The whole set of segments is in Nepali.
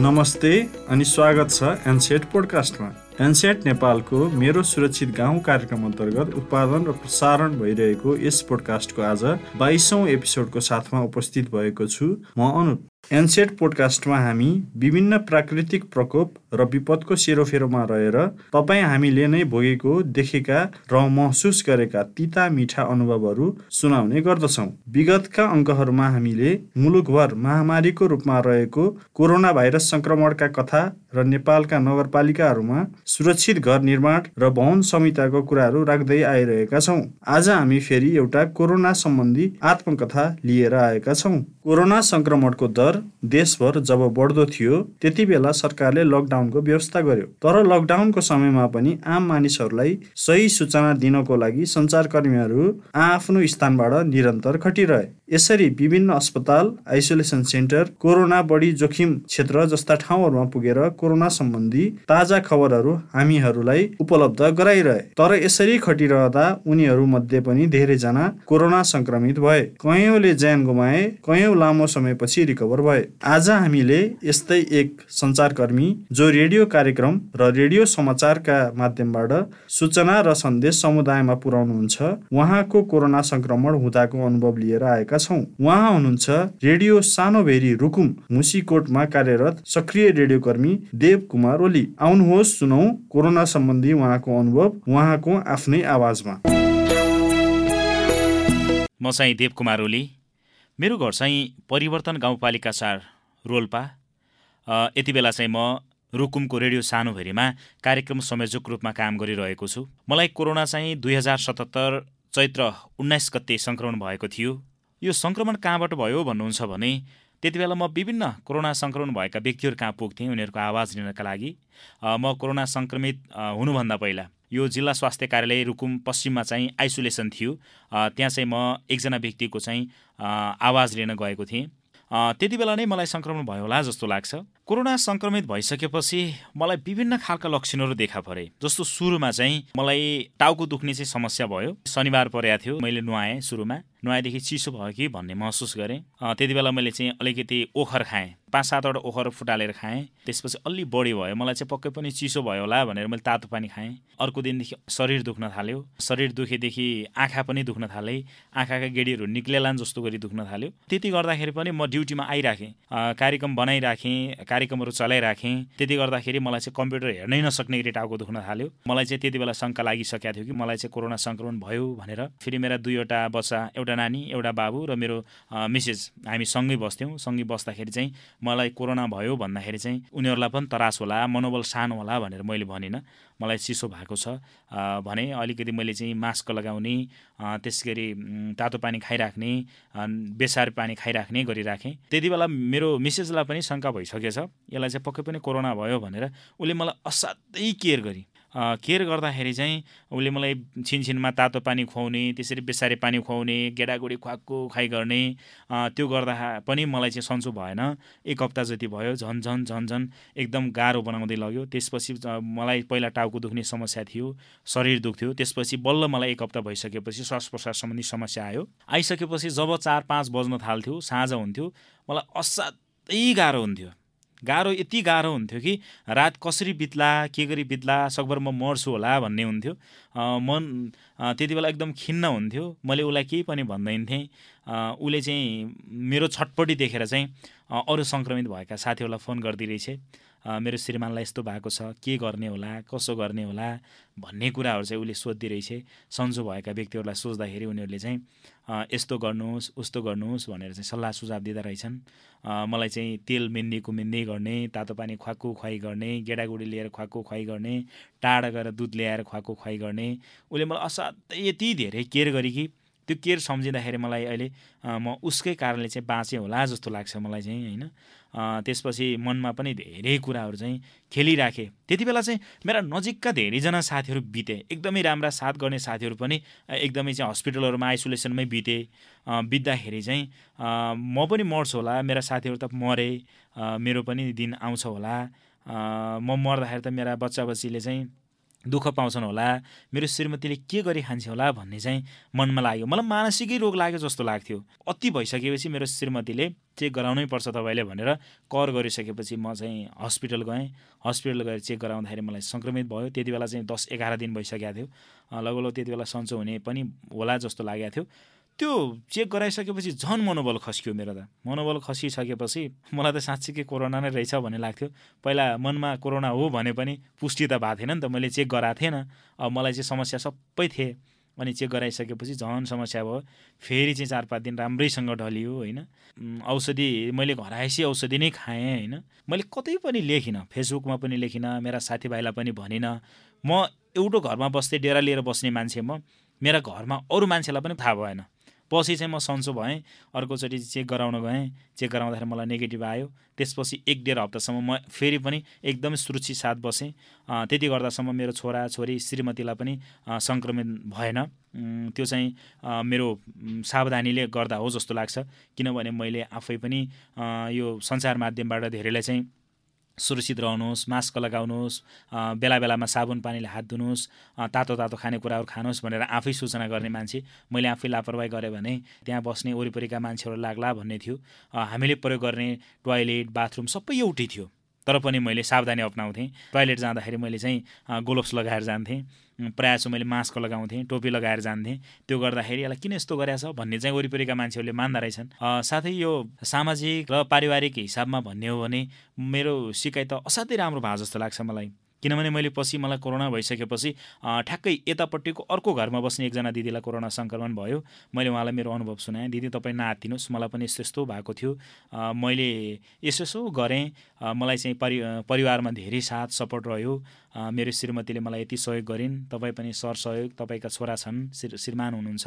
नमस्ते अनि स्वागत छ एनसेट पोडकास्टमा। एनसेट नेपालको मेरो सुरक्षित गाउँ कार्यक्रम अन्तर्गत उत्पादन र प्रसारण भइरहेको यस पोडकास्टको आज बाइसौँ एपिसोडको साथमा उपस्थित भएको छु म अनुप। एनसेट पोडकास्टमा हामी विभिन्न प्राकृतिक प्रकोप र विपदको सेरोफेरोमा रहेर तपाईँ हामीले नै भोगेको देखेका र महसुस गरेका तिता मिठा अनुभवहरू सुनाउने गर्दछौँ। विगतका अङ्कहरूमा हामीले मुलुकभर महामारीको रूपमा रहेको कोरोना भाइरस सङ्क्रमणका कथा र नेपालका नगरपालिकाहरूमा सुरक्षित घर निर्माण र भवन संहिताको कुराहरू राख्दै आइरहेका छौँ। आज हामी फेरि एउटा कोरोना सम्बन्धी आत्मकथा लिएर आएका छौँ। कोरोना सङ्क्रमणको दर देशभर जब बढ्दो थियो त्यति बेला सरकारले लकडाउनको व्यवस्था गर्यो। तर लकडाउनको समयमा पनि आम मानिसहरूलाई सही सूचना दिनको लागि सञ्चारकर्मीहरू आफ्नो स्थानबाट निरन्तर खटिरहे। यसरी विभिन्न अस्पताल आइसोलेसन सेन्टर कोरोना बढी जोखिम क्षेत्र जस्ता ठाउँहरूमा पुगेर कोरोना सम्बन्धी ताजा खबरहरू हामीहरूलाई उपलब्ध गराइरहे। तर यसरी खटिरहँदा उनीहरू मध्ये पनि धेरैजना कोरोना संक्रमित भए। कयौँले ज्यान गुमाए कयौँ लामो समयपछि रिकभर भए। आज हामीले यस्तै एक सञ्चारकर्मी जो रेडियो कार्यक्रम र रेडियो समाचारका माध्यमबाट सूचना र सन्देश समुदायमा पुर्याउनुहुन्छ उहाँको कोरोना संक्रमण हुँदाको अनुभव लिएर आएका छौँ। उहाँ हुनुहुन्छ रेडियो सानो भेरी रुकुम मुसीकोटमा कार्यरत सक्रिय रेडियो कर्मी देव कुमार ओली आउनुहोस् सुनौ कोरोना सम्बन्धी उहाँको अनुभव उहाँको आफ्नै आवाजमा। म चाहिँ देव कुमार ओली। मेरो घर चाहिँ परिवर्तन गाउँपालिका चार रोल्पा। यति बेला चाहिँ म रुकुमको रेडियो सानोभेरीमा कार्यक्रम संयोजक रूपमा काम गरिरहेको छु। मलाई कोरोना चाहिँ दुई हजार सतहत्तर चैत्र उन्नाइस गते सङ्क्रमण भएको थियो। यो सङ्क्रमण कहाँबाट भयो भन्नुहुन्छ भने त्यति बेला म विभिन्न कोरोना सङ्क्रमण भएका व्यक्तिहरू कहाँ पुग्थेँ उनीहरूको आवाज लिनका लागि म कोरोना सङ्क्रमित हुनुभन्दा पहिला यो जिल्ला स्वास्थ्य कार्यालय रुकुम पश्चिममा चाहिँ आइसोलेसन थियो। त्यहाँ चाहिँ म एकजना व्यक्तिको चाहिँ आवाज लिन गएको थिएँ। त्यति बेला नै मलाई सङ्क्रमण भयो होला जस्तो लाग्छ। कोरोना सङ्क्रमित भइसकेपछि मलाई विभिन्न खालका लक्षणहरू देखा परे जस्तो सुरुमा चाहिँ मलाई टाउको दुख्ने चाहिँ समस्या भयो। शनिबार परेको थियो मैले नुहाएँ सुरुमा। नुहाएदेखि चिसो भयो कि भन्ने महसुस गरेँ। त्यति बेला मैले चाहिँ अलिकति ओखर खाएँ। पाँच सातवटा ओखर फुटालेर खाएँ। त्यसपछि अलि बढी भयो। मलाई चाहिँ पक्कै पनि चिसो भयो होला भनेर मैले तातो पानी खाएँ। अर्को दिनदेखि शरीर दुख्न थाल्यो। शरीर दुखेदेखि आँखा पनि दुख्न थाले। आँखाका गेडीहरू निक्लेलान् जस्तो गरी दुख्न थाल्यो। त्यति गर्दाखेरि पनि म ड्युटीमा आइराखेँ। कार्यक्रम बनाइराखेँ। कार्यक्रमहरू चलाइराखेँ। त्यति गर्दाखेरि मलाई चाहिँ कम्प्युटर हेर्नै नसक्ने गरी टाउको दुख्न थाल्यो। मलाई चाहिँ त्यति बेला शङ्का लागिसकेको थियो कि मलाई चाहिँ कोरोना सङ्क्रमण भयो भनेर। फेरि मेरा दुईवटा बच्चा एउटा नानी एउटा बाबु र मेरो मिसेज हामी सँगै बस्थ्यौँ। सँगै बस्दाखेरि चाहिँ मलाई कोरोना भयो भन्दाखेरि चाहिँ उनीहरूलाई पनि तरास होला मनोबल सानो होला भनेर मैले भनिनँ। मलाई चिसो भएको छ। भने अलिकति मैले चाहिँ मास्क लगाउने त्यस गरी तातो पानी खाइराख्ने बेसार पानी खाइराख्ने गरिराखेँ। त्यति बेला मेरो मिसेजलाई पनि शङ्का भइसकेछ। यसलाई चाहिँ पक्कै पनि कोरोना भयो भनेर उसले मलाई असाध्यै केयर गरी केयर गर्दाखेरि चाहिँ उसले मलाई छिनछिनमा तातो पानी खुवाउने त्यसरी बेसारे पानी खुवाउने गेडागुडी खुवाएको खाइ गर्ने त्यो गर्दा पनि मलाई चाहिँ सन्चो भएन। एक हप्ता जति भयो झन् झन् झन् झन् एकदम गाह्रो बनाउँदै लग्यो। त्यसपछि मलाई पहिला टाउको दुख्ने समस्या थियो शरीर दुख्थ्यो। त्यसपछि बल्ल मलाई एक हप्ता भइसकेपछि श्वास प्रश्वास सम्बन्धी समस्या आयो। आइसकेपछि जब चार पाँच बज्न थाल्थ्यो साँझ हुन्थ्यो मलाई असाध्यै गाह्रो हुन्थ्यो। गाह्रो यति गाह्रो हुन्थ्यो कि रात कसरी बित्ला के गरी बित्ला सकभर म मर्छु होला भन्ने हुन्थ्यो। मन त्यति बेला एकदम खिन्न हुन्थ्यो। मैले उसलाई केही पनि भन्दैन थिएँ उसले चाहिँ मेरो छटपट्टि देखेर चाहिँ अरू सङ्क्रमित भएका साथीहरूलाई फोन गरिदिरहेछ मेरो श्रीमानलाई यस्तो भएको छ के गर्ने होला कसो गर्ने होला भन्ने कुराहरू चाहिँ उसले सोधिदिरहेछ सन्चो भएका व्यक्तिहरूलाई सोच्दाखेरि उनीहरूले चाहिँ यस्तो गर्नुहोस् उस्तो गर्नुहोस् भनेर चाहिँ सल्लाह सुझाव दिँदा रहेछन्। मलाई चाहिँ तेल मेन्नेको मेन्दै गर्ने तातो पानी खुवाएको खुवाइ गर्ने गेडागुडी लिएर खुवाएको खुवाइ गर्ने टाढा गएर दुध ल्याएर खुवाएको खुवाइ गर्ने उसले मलाई असाध्यै यति धेरै केयर गरे कि त्यो केयर सम्झिँदाखेरि मलाई अहिले म उसकै कारणले चाहिँ बाँचेँ होला जस्तो लाग्छ मलाई चाहिँ होइन? त्यसपछि मनमा पनि धेरै कुराहरू चाहिँ खेलिराखेँ। त्यति बेला चाहिँ मेरा नजिकका धेरैजना साथीहरू बिते। एकदमै राम्रा साथ गर्ने साथीहरू पनि एकदमै चाहिँ हस्पिटलहरूमा आइसोलेसनमै बिते। बित्दाखेरि चाहिँ म पनि मर्छु होला मेरा साथीहरू त मरे मेरो पनि दिन आउँछ होला। म मर्दाखेरि त मेरा बच्चा बच्चीले चाहिँ दुःख पाउँछन् होला। मेरो श्रीमतीले के गरी खान्छ होला भन्ने चाहिँ मनमा लाग्यो। मलाई मानसिकै रोग लाग्यो जस्तो लाग्थ्यो। अति भइसकेपछि मेरो श्रीमतीले चेक गराउनै पर्छ तपाईँले भनेर कर गरिसकेपछि म चाहिँ हस्पिटल गएँ। हस्पिटल गएर चेक गराउँदाखेरि मलाई सङ्क्रमित भयो। त्यति बेला चाहिँ दस एघार दिन भइसकेको थियो। लगभग त्यति बेला सन्चो हुने पनि होला जस्तो लागेको थियो। त्यो चेक गराइसकेपछि झन् मनोबल खस्क्यो मेरो त। मनोबल खसिसकेपछि मलाई त साँच्चीकै कोरोना नै रहेछ भन्ने लाग्थ्यो। पहिला मनमा कोरोना हो भने पनि पुष्टि त भएको थिएन नि त मैले चेक गराएको थिएन। अब मलाई चाहिँ समस्या सबै थिएँ। अनि चेक गराइसकेपछि झन् समस्या भयो। फेरि चाहिँ चार पाँच दिन राम्रैसँग ढलियो होइन। औषधि मैले घर आएपछि औषधि नै खाएँ होइन। मैले कतै पनि लेखिनँ फेसबुकमा पनि लेखिनँ मेरा साथीभाइलाई पनि भनिनँ। म एउटो घरमा बस्दै डेरा लिएर बस्ने मान्छे म। मेरा घरमा अरू मान्छेलाई पनि थाहा भएन। पछि चाहिँ म सन्चो भएँ। अर्कोचोटि चेक गराउन गएँ चेक गराउँदाखेरि मलाई नेगेटिभ आयो। त्यसपछि एक डेढ हप्तासम्म म फेरि पनि एकदमै सुरक्षित साथ बसेँ। त्यति गर्दासम्म मेरो छोरा छोरी श्रीमतीलाई पनि सङ्क्रमित भएन। त्यो चाहिँ मेरो सावधानीले गर्दा हो जस्तो लाग्छ। किनभने मैले आफै पनि यो सञ्चार माध्यमबाट धेरैलाई चाहिँ सुरक्षित रहनुहोस् मास्क लगाउनुहोस् बेला बेलामा साबुन पानीले हात धुनुहोस् तातो तातो खानेकुराहरू खानुहोस् भनेर आफै सूचना गर्ने मान्छे मैले आफै लापरवाही गरेँ भने त्यहाँ बस्ने वरिपरिका मान्छेहरू लाग्ला भन्ने थियो। हामीले प्रयोग गर्ने टोयलेट बाथरुम सबै एउटै थियो। तर पनि मैले सावधानी अप्नाउँथेँ। टोयलेट जाँदाखेरि मैले चाहिँ ग्लोभ्स लगाएर जान्थेँ। प्रायः चाहिँ मैले मास्क लगाउँथेँ टोपी लगाएर जान्थेँ। त्यो गर्दाखेरि यसलाई किन यस्तो गरेछ भन्ने चाहिँ वरिपरिका मान्छेहरूले मान्दा रहेछन्। साथै यो सामाजिक र पारिवारिक हिसाबमा भन्ने हो भने मेरो सिकाइ त असाध्यै राम्रो भयो जस्तो लाग्छ मलाई। किनभने मैले पछि मलाई कोरोना भइसकेपछि ठ्याक्कै यतापट्टिको अर्को घरमा बस्ने एकजना दिदीलाई कोरोना सङ्क्रमण भयो। मैले उहाँलाई मेरो अनुभव सुनाएँ। दिदी तपाईँ नआत्तिनुहोस् मलाई पनि यस्तो यस्तो भएको थियो। मैले यसो यसो गरेँ। मलाई चाहिँ परि परिवारमा धेरै साथ सपोर्ट रह्यो। मेरो श्रीमतीले मलाई यति सहयोग गरिन्। तपाईँ पनि सर सहयोग। तपाईँका छोरा छन् श्री श्रीमान हुनुहुन्छ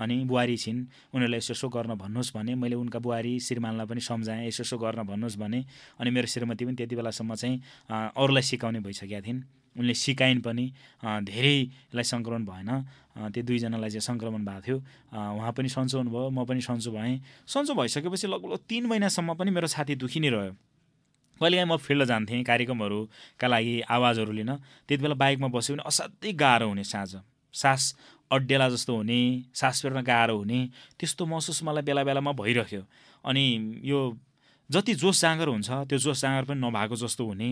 अनि बुहारी छिन्। उनीहरूलाई यसो यसो गर्न भन्नुहोस् भने मैले उनका बुहारी श्रीमानलाई पनि सम्झाएँ। यसो यसो गर्न भन्नुहोस् भने अनि मेरो श्रीमती पनि त्यति बेलासम्म चाहिँ अरूलाई सिकाउने भइसकेका थिइन्। उनले सिकाइन् पनि धेरैलाई सङ्क्रमण भएन। त्यो दुईजनालाई चाहिँ सङ्क्रमण भएको थियो। उहाँ पनि सन्चो हुनुभयो म पनि सन्चो भएँ। सन्चो भइसकेपछि लगभग तिन महिनासम्म पनि मेरो छाती दुखी नै रह्यो। कहिलेकाहीँ म फिल्ड जान्थेँ कार्यक्रमहरूका लागि आवाजहरू लिन। त्यति बेला बाइकमा बस्यो भने असाध्यै गाह्रो हुने साँझ। सास अड्डेला जस्तो हुने सास फेर्न गाह्रो हुने त्यस्तो महसुस मलाई बेला बेलामा भइरह्यो। अनि यो जति जोस जाँगर हुन्छ त्यो जोस जाँगर पनि नभएको जस्तो हुने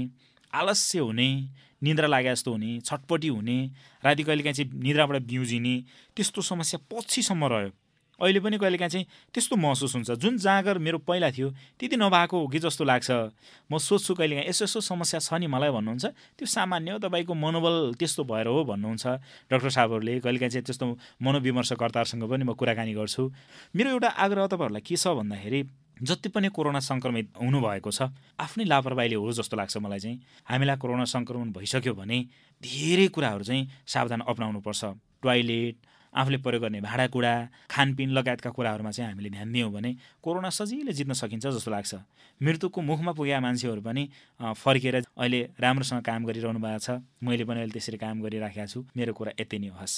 आलस्य हुने निद्रा लागे जस्तो हुने छटपटी हुने राति कहिलेकाहीँ चाहिँ निद्राबाट बिउजिने त्यस्तो समस्या पछिसम्म रह्यो। अहिले पनि कहिलेकाहीँ चाहिँ त्यस्तो महसुस हुन्छ। जुन जाँगर मेरो पहिला थियो त्यति नभएको हो कि जस्तो लाग्छ। म सोध्छु कहिलेकाहीँ यसो यसो समस्या छ नि मलाई भन्नुहुन्छ। त्यो सामान्य हो तपाईँको मनोबल त्यस्तो भएर हो भन्नुहुन्छ। डक्टर साहबहरूले कहिलेकाहीँ चाहिँ त्यस्तो मनोविमर्शकर्ताहरूसँग पनि म कुराकानी गर्छु। मेरो एउटा आग्रह तपाईँहरूलाई के छ भन्दाखेरि जति पनि कोरोना सङ्क्रमित हुनुभएको छ आफ्नै लापरवाहीले हो जस्तो लाग्छ मलाई चाहिँ। हामीलाई कोरोना सङ्क्रमण भइसक्यो भने धेरै कुराहरू चाहिँ सावधान अप्नाउनुपर्छ। टोयलेट आफूले प्रयोग गर्ने भाँडाकुँडा खानपिन लगायतका कुराहरूमा चाहिँ हामीले ध्यान दियौँ भने कोरोना सजिलै जित्न सकिन्छ जस्तो लाग्छ। मृत्युको मुखमा पुगेका मान्छेहरू पनि फर्केर अहिले राम्रोसँग काम गरिरहनु भएको छ। मैले पनि अहिले त्यसरी काम गरिराखेको छु। मेरो कुरा यति नै होस्।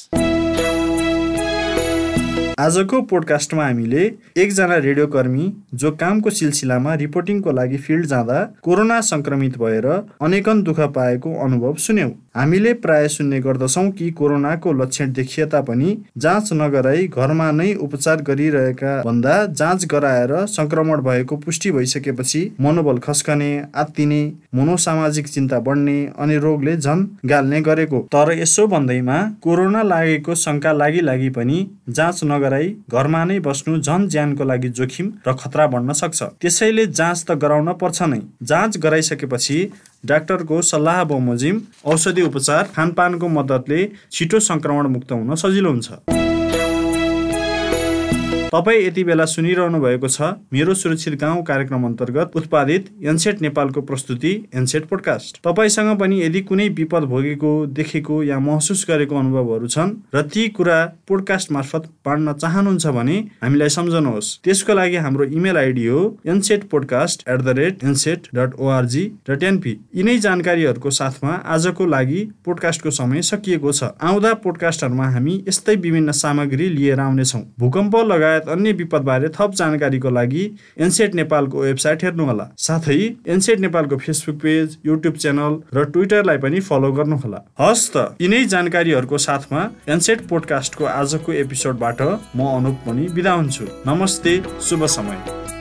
आजको पोडकास्टमा हामीले एकजना रेडियोकर्मी जो कामको सिलसिलामा रिपोर्टिङको लागि फिल्ड जाँदा कोरोना सङ्क्रमित भएर अनेकन दुःख पाएको अनुभव सुन्यौँ। हामीले प्राय सुन्ने गर्दछौँ कि कोरोनाको लक्षण देखिए तापनि जाँच नगराई घरमा नै उपचार गरिरहेका भन्दा जाँच गराएर सङ्क्रमण भएको पुष्टि भइसकेपछि मनोबल खस्कने आत्तिने मनोसामाजिक चिन्ता बढ्ने अनि रोगले झन गाल्ने गरेको। तर यसो भन्दैमा कोरोना लागेको शङ्का लागि लागि पनि जाँच नगराई घरमा नै बस्नु झन ज्यानको लागि जोखिम र खतरा बढ्न सक्छ। त्यसैले जाँच त गराउन पर्छ नै। जाँच गराइसकेपछि डाक्टरको सल्लाह बमोजिम औषधि उपचार खानपानको मद्दतले छिटो सङ्क्रमण मुक्त हुन सजिलो हुन्छ। तपाईँ यति बेला सुनिरहनु भएको छ मेरो सुरक्षित गाउँ कार्यक्रम अन्तर्गत उत्पादित एनसेट नेपालको प्रस्तुति एनसेट पोडकास्ट तपाईँसँग पनि यदि कुनै विपद भोगेको देखेको या महसुस गरेको अनुभवहरू छन् र ती कुरा पोडकास्ट मार्फत बाँड्न चाहनुहुन्छ भने हामीलाई सम्झनुहोस्। त्यसको लागि हाम्रो इमेल आइडी हो NSET podcast at the rate NSET dot ORG dot NP यिनै जानकारीहरूको साथमा आजको लागि पोडकास्टको समय सकिएको छ। आउँदा पोडकास्टहरूमा हामी यस्तै विभिन्न सामग्री लिएर आउनेछौँ। भूकम्प लगायत लगायत अन्य विपदबारे थप जानकारीको लागि एनसेट नेपालको वेबसाइट हेर्नुहोला। साथै एनसेट नेपालको फेसबुक पेज युट्युब च्यानल र ट्विटरलाई पनि फलो गर्नुहोला। हस् त यिनै जानकारीहरूको साथमा एनसेट पोडकास्टको आजको एपिसोडबाट म अनुप पनि बिदा हुन्छु। नमस्ते शुभ समय।